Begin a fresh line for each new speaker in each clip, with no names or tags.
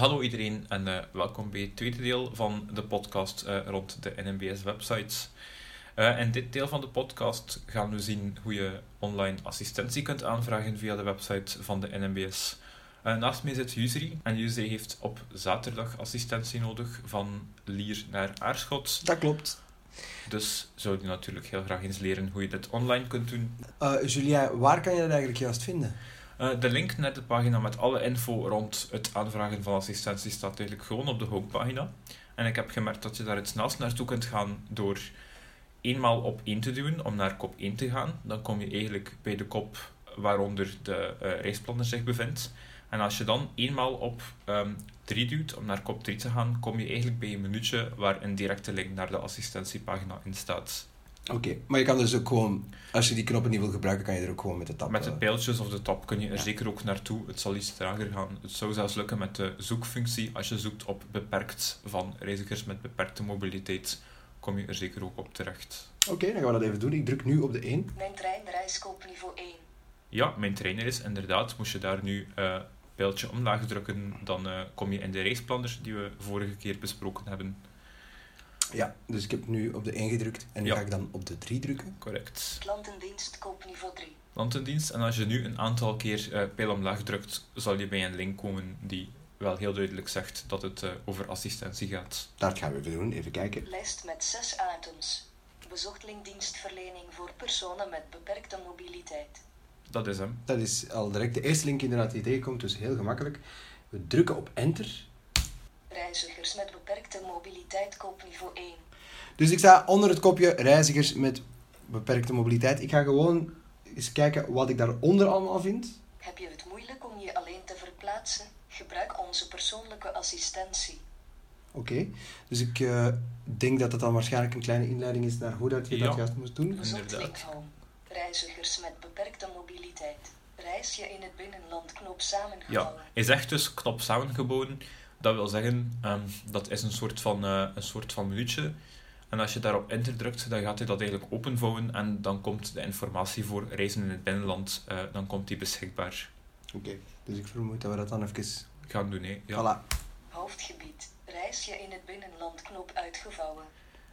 Hallo iedereen en uh, welkom bij het tweede deel van de podcast uh, rond de NMBS-websites. Uh, in dit deel van de podcast gaan we zien hoe je online assistentie kunt aanvragen via de website van de NMBS. naast mij zit Usery en Usery heeft op zaterdag assistentie nodig van Lier naar Aarschot.
Dat klopt.
Dus zou je natuurlijk heel graag eens leren hoe je dit online kunt doen.
Julia, waar kan je dat eigenlijk juist vinden?
Uh, de link naar de pagina met alle info rond het aanvragen van assistentie staat eigenlijk gewoon op de homepagina. En ik heb gemerkt dat je daar het snelst naartoe kunt gaan door eenmaal op 1 te duwen om naar kop 1 te gaan. Dan kom je eigenlijk bij de kop waaronder de uh, reisplanner zich bevindt. En als je dan eenmaal op um, ehm, 3 duwt om naar kop 3 te gaan, kom je eigenlijk bij een minuutje waar een directe link naar de assistentiepagina in staat.
Oké, maar je kan dus ook gewoon, als je die knoppen niet wil gebruiken, kan je er ook gewoon met de tab...
Met de eh, pijltjes of de tab kun je er zeker ook naartoe. Het zal iets trager gaan. Het zou zelfs lukken met de zoekfunctie. Als je zoekt op beperkt van reizigers met beperkte mobiliteit, kom je er zeker ook op terecht.
Oké, dan gaan we dat even doen. Ik druk nu op de 1.
Mijn trein reist op niveau 1.
Ja, mijn trein is inderdaad. Moest je daar nu uh, pijltje omlaag drukken, dan uh, kom je in de reisplanner die we vorige keer besproken hebben.
Ja, dus ik heb nu op de 1 gedrukt en nu ga ik dan op de 3 drukken.
Correct.
Klantendienst koopniveau 3.
Klantendienst. En als je nu een aantal keer uh, pijl omlaag drukt, zal je bij een link komen die wel heel duidelijk zegt dat het uh, over assistentie gaat.
Dat gaan we even doen, even kijken.
Lijst met 6 items. Bezochtelingdienstverlening voor personen met beperkte mobiliteit.
Dat is hem.
Dat is al direct de eerste link inderdaad die tegenkomt, dus heel gemakkelijk. We drukken op enter
Reizigers met beperkte mobiliteit koopniveau 1.
Dus ik sta onder het kopje reizigers met beperkte mobiliteit. Ik ga gewoon eens kijken wat ik daaronder allemaal vind.
Heb je het moeilijk om je alleen te verplaatsen? Gebruik onze persoonlijke assistentie.
Oké, dus ik uh, denk dat het dan waarschijnlijk een kleine inleiding is naar hoe dat je ja. dat juist moet doen.
Inderdaad. Reizigers met beperkte mobiliteit. Reis je in het binnenland knop samengebonden.
Ja, hij zegt dus knop samengebonden. Dat wil zeggen, um, dat is een soort van, uh, een soort van minuutje. En als je daarop enter drukt, dan gaat hij dat eigenlijk openvouwen en dan komt de informatie voor reizen in het binnenland, uh, dan komt die beschikbaar.
Oké, dus ik vermoed dat we dat dan even
gaan doen. Hè.
Ja. Voilà.
Hoofdgebied. Reis je in het binnenland knop uitgevouwen.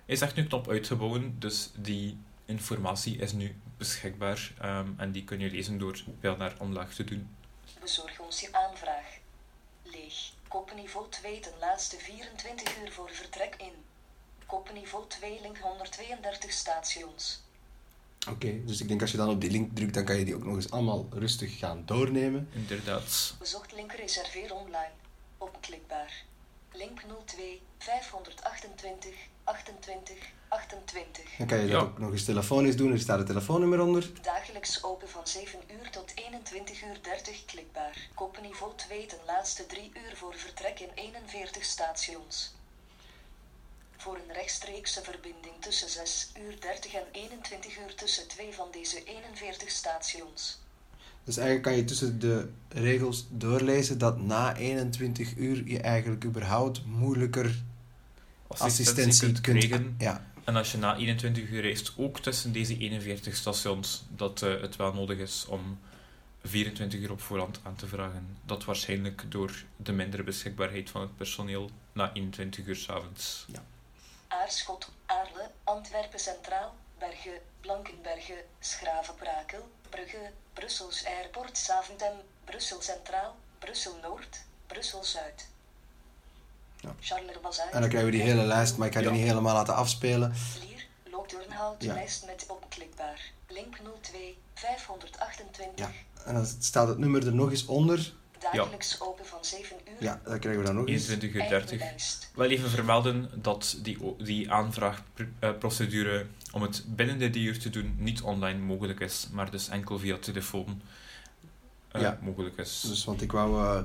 Hij zegt nu knop uitgevouwen, dus die informatie is nu beschikbaar um, en die kun je lezen door pijl naar omlaag te doen.
Bezorg ons je aanvraag. Leeg. Kopniveau 2 ten laatste 24 uur voor vertrek in. Kopniveau 2 link 132 stations.
Oké, dus ik denk als je dan op die link drukt, dan kan je die ook nog eens allemaal rustig gaan doornemen.
Inderdaad.
Bezocht link reserveer online. Opklikbaar. Link 02 528 28 28.
Dan kan je dat ook nog eens telefonisch doen, er staat het telefoonnummer onder.
Dagelijks open van 7 uur tot 21 uur 30 klikbaar. Koppenniveau 2 ten laatste 3 uur voor vertrek in 41 stations. Voor een rechtstreekse verbinding tussen 6 uur 30 en 21 uur tussen twee van deze 41 stations.
Dus eigenlijk kan je tussen de regels doorlezen dat na 21 uur je eigenlijk überhaupt moeilijker assistentie, assistentie kunt, krijgen. Ja.
En als je na 21 uur reist, ook tussen deze 41 stations, dat uh, het wel nodig is om 24 uur op voorhand aan te vragen. Dat waarschijnlijk door de mindere beschikbaarheid van het personeel na 21 uur s avonds.
Ja.
Aarschot, Aarle, Antwerpen Centraal, Bergen, Blankenbergen, Schravenbrakel, Brugge, Brussels Airport, Zaventem, Brussel Centraal, Brussel Noord, Brussel Zuid.
Ja. En dan krijgen we die hele lijst, maar ik ga die niet helemaal laten afspelen.
Lier, Lookdoornhout, ja. lijst met opklikbaar. Link 02 528.
Ja, en dan staat het nummer er nog eens onder.
Dagelijks open van 7 uur.
Ja, dat krijgen we dan nog eens.
21 uur 30. Wel even vermelden dat die, die aanvraagprocedure om het binnen dit uur te doen niet online mogelijk is, maar dus enkel via telefoon uh, ja. mogelijk is.
Dus want ik wou uh,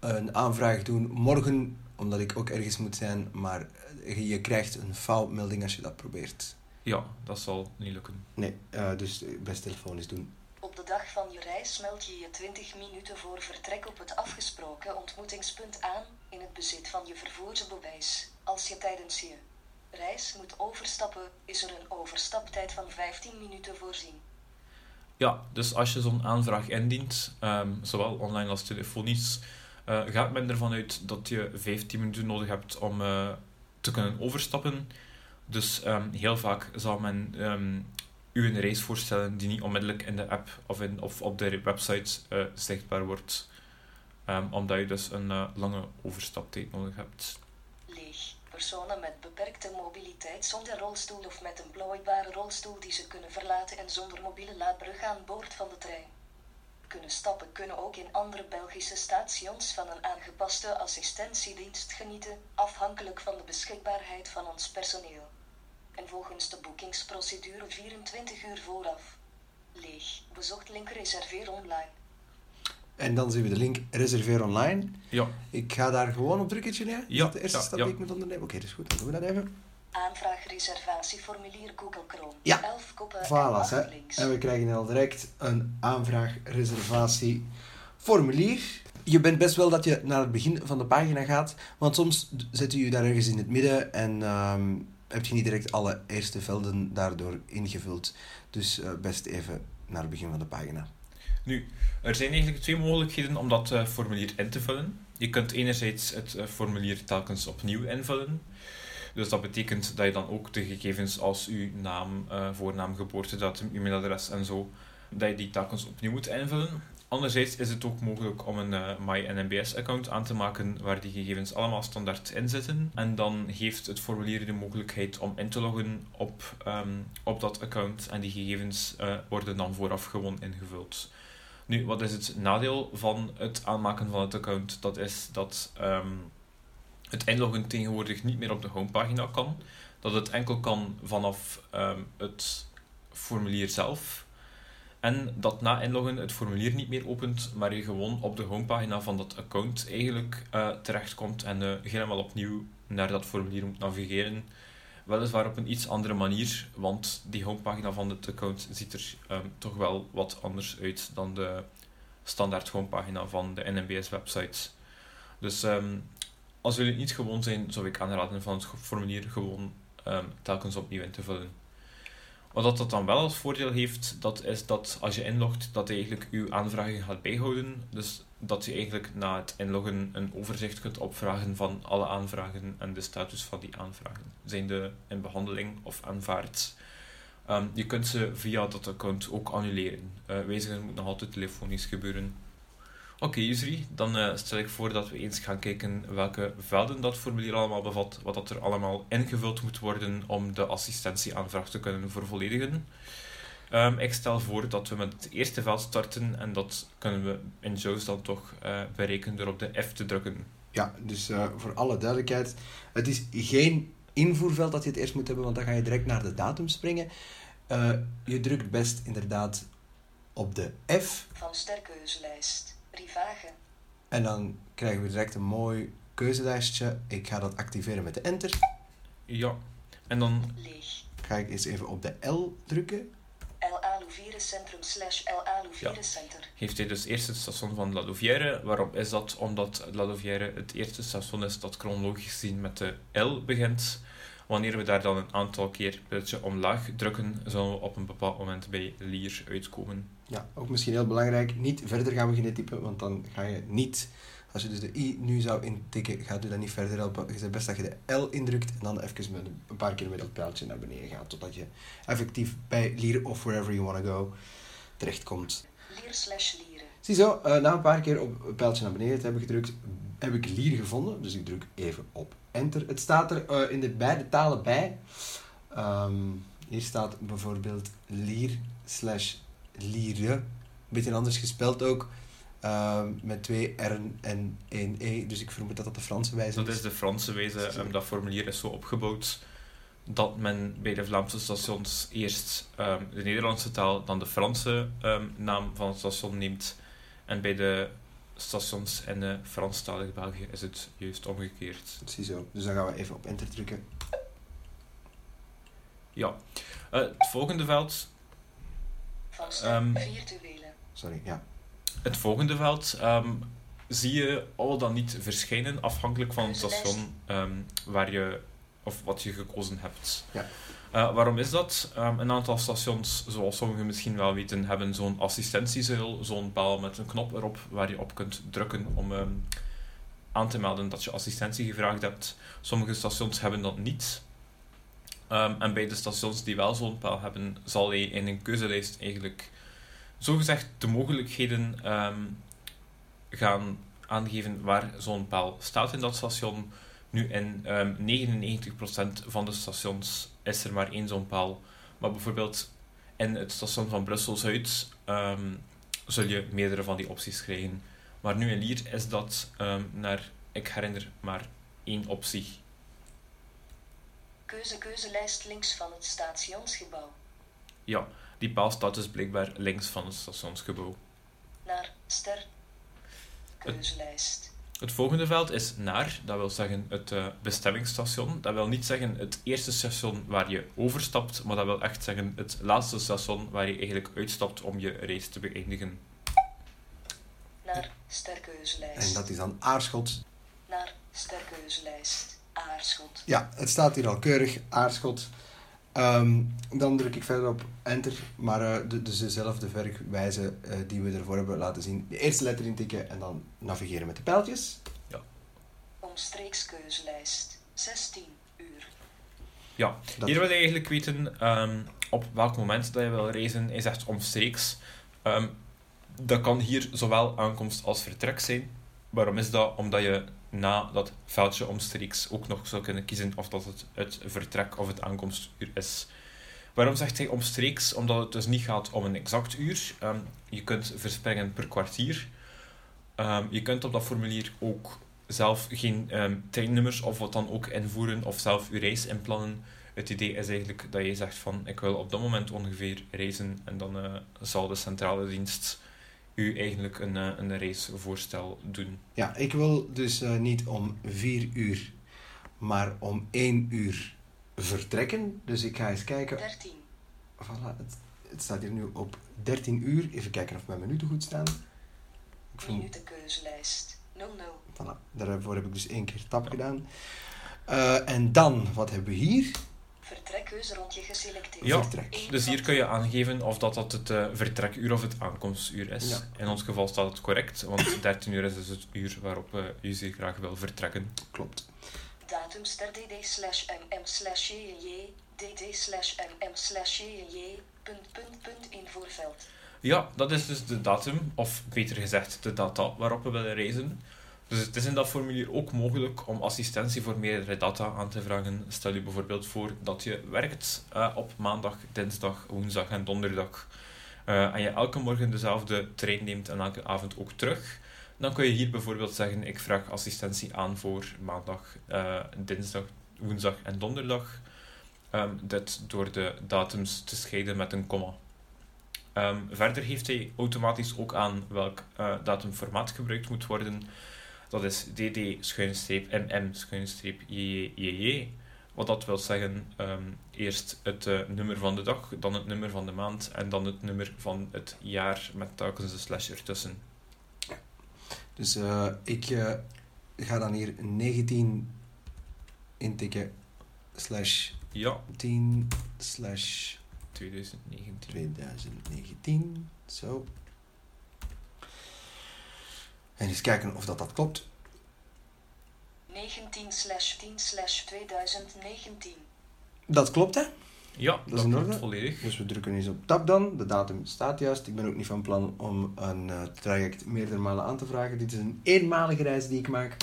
een aanvraag doen morgen omdat ik ook ergens moet zijn, maar je krijgt een foutmelding als je dat probeert.
Ja, dat zal niet lukken.
Nee, uh, dus best telefonisch doen.
Op de dag van je reis meld je je 20 minuten voor vertrek op het afgesproken ontmoetingspunt aan in het bezit van je vervoersbewijs. Als je tijdens je reis moet overstappen, is er een overstaptijd van 15 minuten voorzien.
Ja, dus als je zo'n aanvraag indient, um, zowel online als telefonisch, Uh, gaat men ervan uit dat je 15 minuten nodig hebt om uh, te kunnen overstappen. Dus um, heel vaak zal men um, u een reis voorstellen die niet onmiddellijk in de app of, in, of op de website uh, zichtbaar wordt. Um, omdat je dus een lange overstaptijd nodig hebt.
Leeg. Personen met beperkte mobiliteit zonder rolstoel of met een plooibare rolstoel die ze kunnen verlaten en zonder mobiele laadbrug aan boord van de trein kunnen stappen kunnen ook in andere Belgische stations van een aangepaste assistentiedienst genieten, afhankelijk van de beschikbaarheid van ons personeel. En volgens de boekingsprocedure 24 uur vooraf. Leeg. Bezocht link reserveer online.
En dan zien we de link reserveer online.
Ja.
Ik ga daar gewoon op drukken, ja?
Ja.
de eerste stap die ik moet ondernemen? Oké, dat is goed. Dan doen we dat even.
Aanvraag reservatieformulier Google Chrome.
Ja,
11 koppen
voilà,
en,
en we krijgen al direct een aanvraag reservatieformulier. Je bent best wel dat je naar het begin van de pagina gaat, want soms zet je je daar ergens in het midden en um, heb je niet direct alle eerste velden daardoor ingevuld. Dus uh, best even naar het begin van de pagina.
Nu, er zijn eigenlijk twee mogelijkheden om dat uh, formulier in te vullen. Je kunt enerzijds het uh, formulier telkens opnieuw invullen. Dus dat betekent dat je dan ook de gegevens als uw naam, uh, voornaam, geboortedatum, e-mailadres en zo, dat je die telkens opnieuw moet invullen. Anderzijds is het ook mogelijk om een uh, MyNMBS-account aan te maken waar die gegevens allemaal standaard in zitten. En dan geeft het formulier de mogelijkheid om in te loggen op, um, op dat account en die gegevens uh, worden dan vooraf gewoon ingevuld. Nu, wat is het nadeel van het aanmaken van het account? Dat is dat um, het inloggen tegenwoordig niet meer op de homepagina kan. Dat het enkel kan vanaf um, het formulier zelf. En dat na inloggen het formulier niet meer opent, maar je gewoon op de homepagina van dat account eigenlijk uh, terechtkomt en uh, helemaal opnieuw naar dat formulier moet navigeren. Weliswaar op een iets andere manier, want die homepagina van het account ziet er um, toch wel wat anders uit dan de standaard homepagina van de NMBS-website. Dus um, als jullie niet gewoon zijn, zou ik aanraden van het formulier gewoon um, telkens opnieuw in te vullen. Wat dat dan wel als voordeel heeft, dat is dat als je inlogt, dat hij eigenlijk uw aanvragen gaat bijhouden. Dus dat je eigenlijk na het inloggen een overzicht kunt opvragen van alle aanvragen en de status van die aanvragen. Zijn de in behandeling of aanvaard? Um, je kunt ze via dat account ook annuleren. Uh, wijzigen moet nog altijd telefonisch gebeuren. Oké, okay, Yusri, dan uh, stel ik voor dat we eens gaan kijken welke velden dat formulier allemaal bevat, wat dat er allemaal ingevuld moet worden om de assistentieaanvraag te kunnen vervolledigen. Um, ik stel voor dat we met het eerste veld starten en dat kunnen we in JAWS dan toch uh, berekenen door op de F te drukken.
Ja, dus uh, voor alle duidelijkheid, het is geen invoerveld dat je het eerst moet hebben, want dan ga je direct naar de datum springen. je drukt best inderdaad op de F.
Van sterkeuzelijst. Rivage.
En dan krijgen we direct een mooi keuzelijstje. Ik ga dat activeren met de enter.
Ja, en dan...
Leeg.
Ga ik eens even op de L drukken.
La Louvière Centrum slash La Louvière
Ja.
Center.
Heeft hij dus eerst het station van La Louvière. Waarom is dat? Omdat La Louvière het eerste station is dat chronologisch gezien met de L begint. Wanneer we daar dan een aantal keer beetje omlaag drukken, zullen we op een bepaald moment bij Lier uitkomen.
Ja, ook misschien heel belangrijk, niet verder gaan beginnen typen, want dan ga je niet, als je dus de i nu zou intikken, gaat u dat niet verder helpen. Je zegt best dat je de L indrukt en dan even met een paar keer met dat pijltje naar beneden gaat, totdat je effectief bij Lier of wherever you want to go terechtkomt.
Lier slash Lieren.
Ziezo, uh, na een paar keer op het pijltje naar beneden te hebben gedrukt, heb ik Lier gevonden, dus ik druk even op enter. Het staat er uh, in de beide talen bij. Um, hier staat bijvoorbeeld Lier slash Liere. Een beetje anders gespeld ook. Uh, met twee R'en en één E. Dus ik vermoed dat dat de Franse wijze
Dat is de Franse wijze. Um, dat formulier is zo opgebouwd dat men bij de Vlaamse stations eerst um, de Nederlandse taal, dan de Franse um, naam van het station neemt. En bij de stations in uh, Franstalig België is het juist omgekeerd.
Ziezo. Dus dan gaan we even op enter drukken.
Ja. Uh, het volgende veld Um,
virtuele.
Sorry, ja.
Het volgende veld um, zie je al dan niet verschijnen, afhankelijk van het station um, waar je, of wat je gekozen hebt.
Ja.
Uh, waarom is dat? Um, een aantal stations, zoals sommigen misschien wel weten, hebben zo'n assistentiezeil, zo'n paal met een knop erop waar je op kunt drukken om aan te melden dat je assistentie gevraagd hebt. Sommige stations hebben dat niet. Ehm, en bij de stations die wel zo'n paal hebben, zal hij in een keuzelijst eigenlijk zogezegd de mogelijkheden ehm, gaan aangeven waar zo'n paal staat in dat station. Nu, in um, 99% van de stations is er maar één zo'n paal. Maar bijvoorbeeld in het station van Brussel-Zuid zul je meerdere van die opties krijgen. Maar nu in Lier is dat naar, ik herinner, maar één optie.
Keuze keuzelijst links van het stationsgebouw.
Ja, die paal staat dus blijkbaar links van het stationsgebouw.
Naar ster. Keuzelijst.
Het volgende veld is naar, dat wil zeggen het uh, bestemmingsstation. Dat wil niet zeggen het eerste station waar je overstapt, maar dat wil echt zeggen het laatste station waar je eigenlijk uitstapt om je reis te beëindigen.
Naar sterkeuzelijst.
En dat is dan Aarschot.
Naar sterkeuzelijst. Aarschot.
Ja, het staat hier al keurig, Aarschot. Ehm, dan druk ik verder op enter, maar uh, de, dus dezelfde werkwijze uh, die we ervoor hebben laten zien. De eerste letter intikken en dan navigeren met de pijltjes.
Ja.
Omstreekskeuzelijst, 16 uur.
Ja, dat hier wil je eigenlijk weten um, op welk moment dat je wil reizen. Hij zegt omstreeks. Um, dat kan hier zowel aankomst als vertrek zijn. Waarom is dat? Omdat je na dat veldje omstreeks ook nog zou kunnen kiezen of dat het het vertrek of het aankomstuur is. Waarom zegt hij omstreeks? Omdat het dus niet gaat om een exact uur. Um, je kunt verspringen per kwartier. Um, je kunt op dat formulier ook zelf geen um, of wat dan ook invoeren of zelf je reis inplannen. Het idee is eigenlijk dat je zegt van ik wil op dat moment ongeveer reizen en dan uh, zal de centrale dienst u eigenlijk een, uh, een reisvoorstel doen.
Ja, ik wil dus uh, niet om vier uur, maar om één uur vertrekken. Dus ik ga eens kijken.
13.
Voilà, het, het staat hier nu op 13 uur. Even kijken of mijn minuten goed staan.
Ik vind... Minutenkeuzelijst 00.
Voilà, daarvoor heb ik dus één keer tap gedaan. Uh, en dan, wat hebben we hier?
Vertrekkeuze geselecteerd.
Ja, dus hier kun je aangeven of dat, dat het uh, vertrekuur of het aankomstuur is.
Ja.
In ons geval staat het correct, want 13 uur is dus het uur waarop uh, u zeer graag wil vertrekken.
Klopt.
Datum ster dd slash mm slash jj dd slash mm slash jj punt punt punt invoerveld.
Ja, dat is dus de datum, of beter gezegd de data waarop we willen reizen. Dus het is in dat formulier ook mogelijk om assistentie voor meerdere data aan te vragen. Stel je bijvoorbeeld voor dat je werkt uh, op maandag, dinsdag, woensdag en donderdag. Uh, en je elke morgen dezelfde trein neemt en elke avond ook terug. Dan kun je hier bijvoorbeeld zeggen, ik vraag assistentie aan voor maandag, uh, dinsdag, woensdag en donderdag. Um, dit door de datums te scheiden met een komma. Um, verder geeft hij automatisch ook aan welk datumformaat gebruikt moet worden. Dat is dd-mm-jj. Wat dat wil zeggen, um, eerst het uh, nummer van de dag, dan het nummer van de maand en dan het nummer van het jaar met telkens een slash ertussen.
Dus uh, ik uh, ga dan hier 19 intikken slash
ja.
10 slash
2019.
2019, zo. En eens kijken of dat, dat klopt.
19 slash 10 slash 2019.
Dat klopt, hè?
Ja,
dat, is in orde.
volledig.
Dus we drukken eens op tab dan. De datum staat juist. Ik ben ook niet van plan om een uh, traject meerdere malen aan te vragen. Dit is een eenmalige reis die ik maak.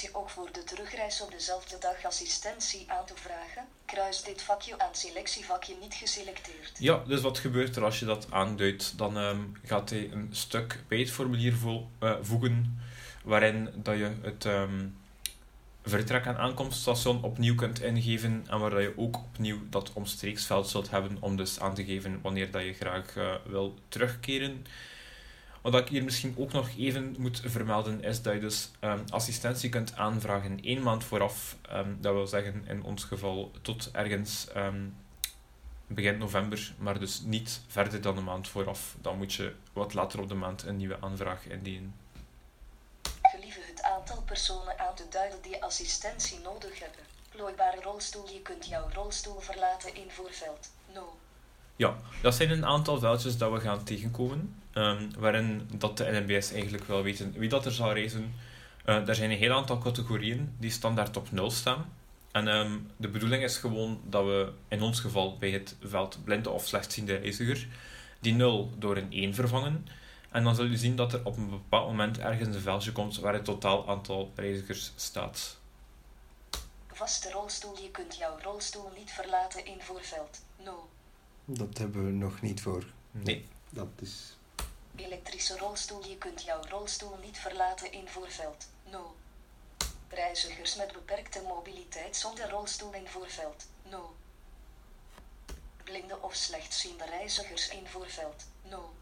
Je ook voor de terugreis op dezelfde dag assistentie aan te vragen? Kruis dit vakje aan selectievakje niet geselecteerd.
Ja, dus wat gebeurt er als je dat aanduidt? Dan um, gaat hij een stuk bij het formulier uh, voegen waarin dat je het um, vertrek- en aankomststation opnieuw kunt ingeven en waar dat je ook opnieuw dat omstreeksveld zult hebben om dus aan te geven wanneer dat je graag uh, wil terugkeren. Wat ik hier misschien ook nog even moet vermelden is dat je dus um, assistentie kunt aanvragen één maand vooraf. Um, dat wil zeggen in ons geval tot ergens um, begin november, maar dus niet verder dan een maand vooraf. Dan moet je wat later op de maand een nieuwe aanvraag indienen.
Gelieve het aantal personen aan te duiden die assistentie nodig hebben. Plooibare rolstoel, je kunt jouw rolstoel verlaten in voorveld. No.
Ja, dat zijn een aantal veldjes dat we gaan tegenkomen. Um, waarin dat de NMBS eigenlijk wil weten wie dat er zal reizen. Eh, er zijn een heel aantal categorieën die standaard op 0 staan. En ehm, de bedoeling is gewoon dat we in ons geval bij het veld blinde of slechtziende reiziger die 0 door een 1 vervangen. En dan zul je zien dat er op een bepaald moment ergens een veldje komt waar het totaal aantal reizigers staat.
Vaste rolstoel. Je kunt jouw rolstoel niet verlaten in voorveld. 0.
Dat hebben we nog niet voor.
Nee.
Dat is...
Elektrische rolstoel. Je kunt jouw rolstoel niet verlaten in voorveld. 0. Reizigers met beperkte mobiliteit zonder rolstoel in voorveld. 0. Blinde of slechtziende reizigers in voorveld. 0.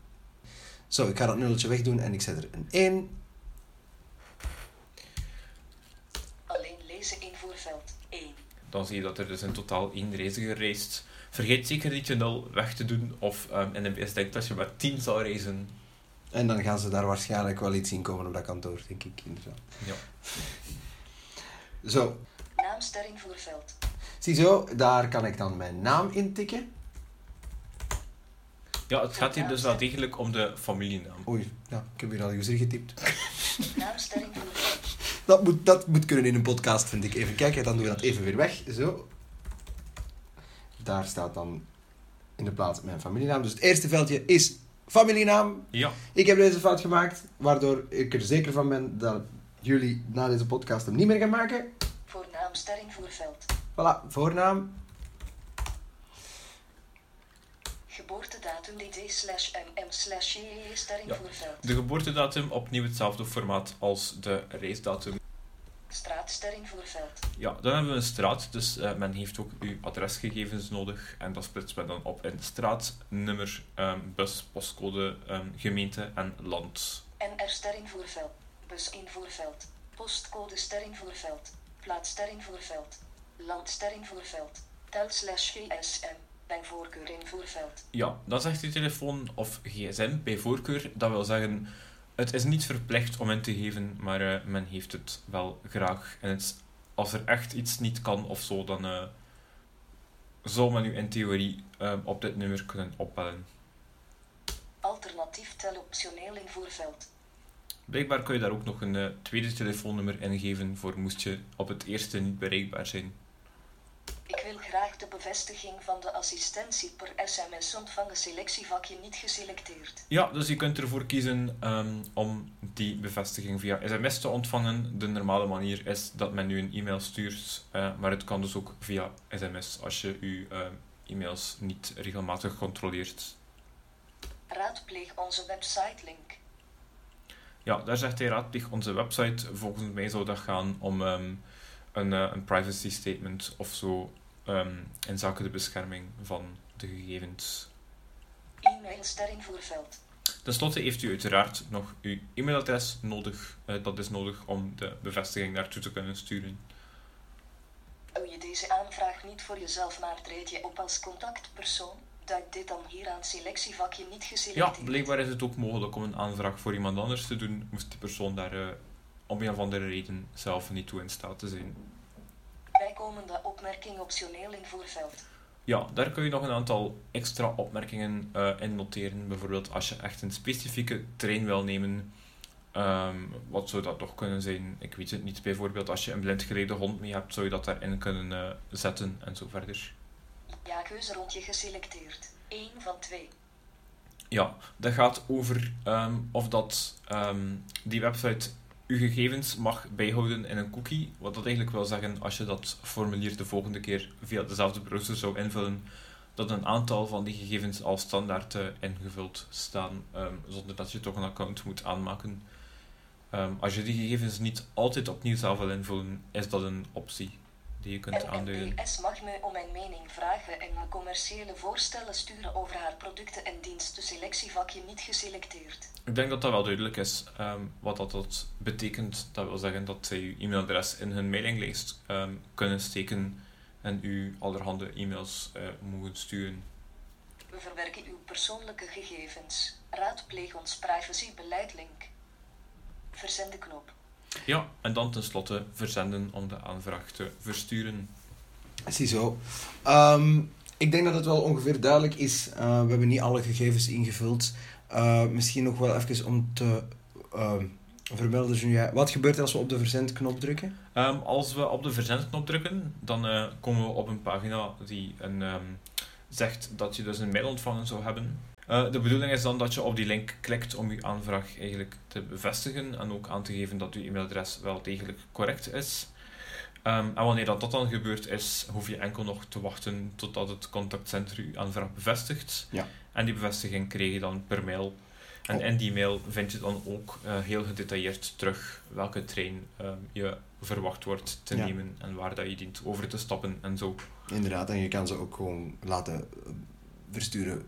Zo, ik ga dat nulletje wegdoen en ik zet er een 1.
Alleen lezen in voorveld. 1.
Dan zie je dat er dus in totaal één reiziger reist. Vergeet zeker niet je 0 weg te doen. Of um, in de best denkt dat je maar 10 zal reizen.
En dan gaan ze daar waarschijnlijk wel iets in komen op dat kantoor, denk ik inderdaad.
Ja.
Zo,
Naamster in voorveld.
ziezo, daar kan ik dan mijn naam intikken.
ja, het gaat hier dus wel degelijk om de familienaam.
Oei, ja, ik heb hier al user getypt.
Naamster in voorveld.
Dat moet, dat moet kunnen in een podcast, vind ik. Even kijken, dan doen we dat even weer weg. Zo. Daar staat dan in de plaats mijn familienaam. Dus het eerste veldje is familienaam.
Ja,
Ik heb deze fout gemaakt, waardoor ik er zeker van ben dat jullie na deze podcast hem niet meer gaan maken.
Voor naamster in voorveld.
Voilà, voornaam.
Geboortedatum DD slash MM slash voorveld.
de geboortedatum opnieuw hetzelfde formaat als de reisdatum.
Straatster in voorveld.
Ja, dan hebben we een straat, dus eh, men heeft ook uw adresgegevens nodig. En dat splitst men dan op in straat, nummer, ehm, bus, postcode, ehm, gemeente en land.
NR ster in voorveld. Bus in voorveld. Postcode ster in voorveld. Plaats ster in voorveld. Land ster in voorveld. Tel slash GSM. Bij voorkeur in voorveld.
Ja, dan zegt de telefoon of gsm bij voorkeur. Dat wil zeggen, het is niet verplicht om in te geven, maar eh, men heeft het wel graag. En het, als er echt iets niet kan of zo, dan eh zou men u in theorie eh, op dit nummer kunnen opbellen.
Alternatief tel optioneel in voorveld.
Blijkbaar kun je daar ook nog een tweede telefoonnummer ingeven voor moest je op het eerste niet bereikbaar zijn.
De bevestiging van de assistentie per sms ontvangen selectievakje niet geselecteerd.
Ja, dus je kunt ervoor kiezen ehm, om die bevestiging via sms te ontvangen. De normale manier is dat men u een e-mail stuurt, eh, maar het kan dus ook via sms als je uw eh, e-mails niet regelmatig controleert.
Raadpleeg onze website link.
Ja, daar zegt hij raadpleeg onze website. Volgens mij zou dat gaan om ehm, een, eh, een privacy statement of zo ehm, in zaken de bescherming van de gegevens.
E-mail ster in voorveld.
Ten slotte heeft u uiteraard nog uw e-mailadres nodig. Eh, dat is nodig om de bevestiging daartoe te kunnen sturen.
Doe je deze aanvraag niet voor jezelf, maar treed je op als contactpersoon? Duid dit dan hier aan selectievakje niet
Ja,
geselecteerd.
blijkbaar is het ook mogelijk om een aanvraag voor iemand anders te doen, moest die persoon daar eh, om een of andere reden zelf niet toe in staat te zijn.
Bijkomende opmerking optioneel in voorveld.
Ja, daar kun je nog een aantal extra opmerkingen eh, in noteren. Bijvoorbeeld als je echt een specifieke trein wil nemen. Ehm, wat zou dat nog kunnen zijn? Ik weet het niet. Bijvoorbeeld als je een blindgeleide hond mee hebt, zou je dat daarin kunnen eh, zetten en zo verder.
Ja, keuzerondje geselecteerd. 1 van 2.
Ja, dat gaat over ehm, of dat ehm, die website uw gegevens mag bijhouden in een cookie. Wat dat eigenlijk wil zeggen, als je dat formulier de volgende keer via dezelfde browser zou invullen, dat een aantal van die gegevens al standaard eh, ingevuld staan, ehm, zonder dat je toch een account moet aanmaken. Ehm, als je die gegevens niet altijd opnieuw zelf wil invullen, is dat een optie die je kunt aanduiden.
NMPS mag me om mijn mening vragen en me commerciële voorstellen sturen over haar producten en diensten. Selectievakje niet geselecteerd.
Ik denk dat dat wel duidelijk is ehm, wat dat, dat betekent. Dat wil zeggen dat zij uw e-mailadres in hun mailinglijst ehm, kunnen steken en u allerhande e-mails eh, mogen sturen.
We verwerken uw persoonlijke gegevens. Raadpleeg ons privacybeleid link. Verzenden knop.
Ja, en dan tenslotte verzenden om de aanvraag te versturen.
Ziezo. Ehm ik denk dat het wel ongeveer duidelijk is. Eh, we hebben niet alle gegevens ingevuld. Eh, misschien nog wel even om te, ehm, vermelden Julien. Wat gebeurt er als we op de verzendknop drukken?
Ehm, als we op de verzendknop drukken, dan eh, komen we op een pagina die een, zegt dat je dus een mail ontvangen zou hebben. Eh, de bedoeling is dan dat je op die link klikt om je aanvraag eigenlijk te bevestigen en ook aan te geven dat je e-mailadres wel degelijk correct is. Ehm, en wanneer dat, dat dan gebeurd is, hoef je enkel nog te wachten totdat het contactcentrum je aanvraag bevestigt.
Ja.
En die bevestiging krijg je dan per mail. En
Oh.
in die mail vind je dan ook eh, heel gedetailleerd terug welke trein ehm, je verwacht wordt te
Ja.
nemen en waar dat je dient over te stappen en zo.
Inderdaad, en je kan ze ook gewoon laten eh, versturen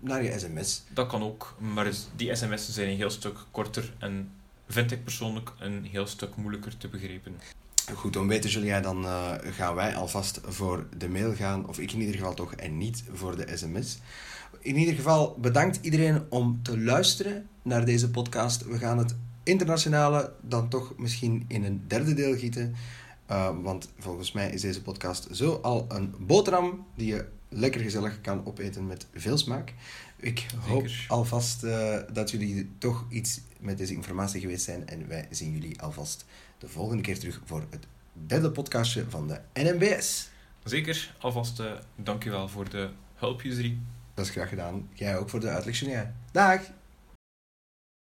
naar je sms.
Dat kan ook, maar die sms'en zijn een heel stuk korter en vind ik persoonlijk een heel stuk moeilijker te begrijpen.
Goed, om weten Julia, dan eh, gaan wij alvast voor de mail gaan. Of ik in ieder geval toch, en niet voor de sms. In ieder geval bedankt iedereen om te luisteren naar deze podcast. We gaan het internationale dan toch misschien in een derde deel gieten. Eh, want volgens mij is deze podcast zo al een boterham die je lekker gezellig kan opeten met veel smaak. Ik hoop
Zeker.
alvast eh, dat jullie toch iets met deze informatie geweest zijn. En wij zien jullie alvast de volgende keer terug voor het derde podcastje van de NMBS.
Zeker, alvast eh dankjewel voor de hulp, Jusri.
Dat is graag gedaan. Jij ook voor de uitleg. Dag!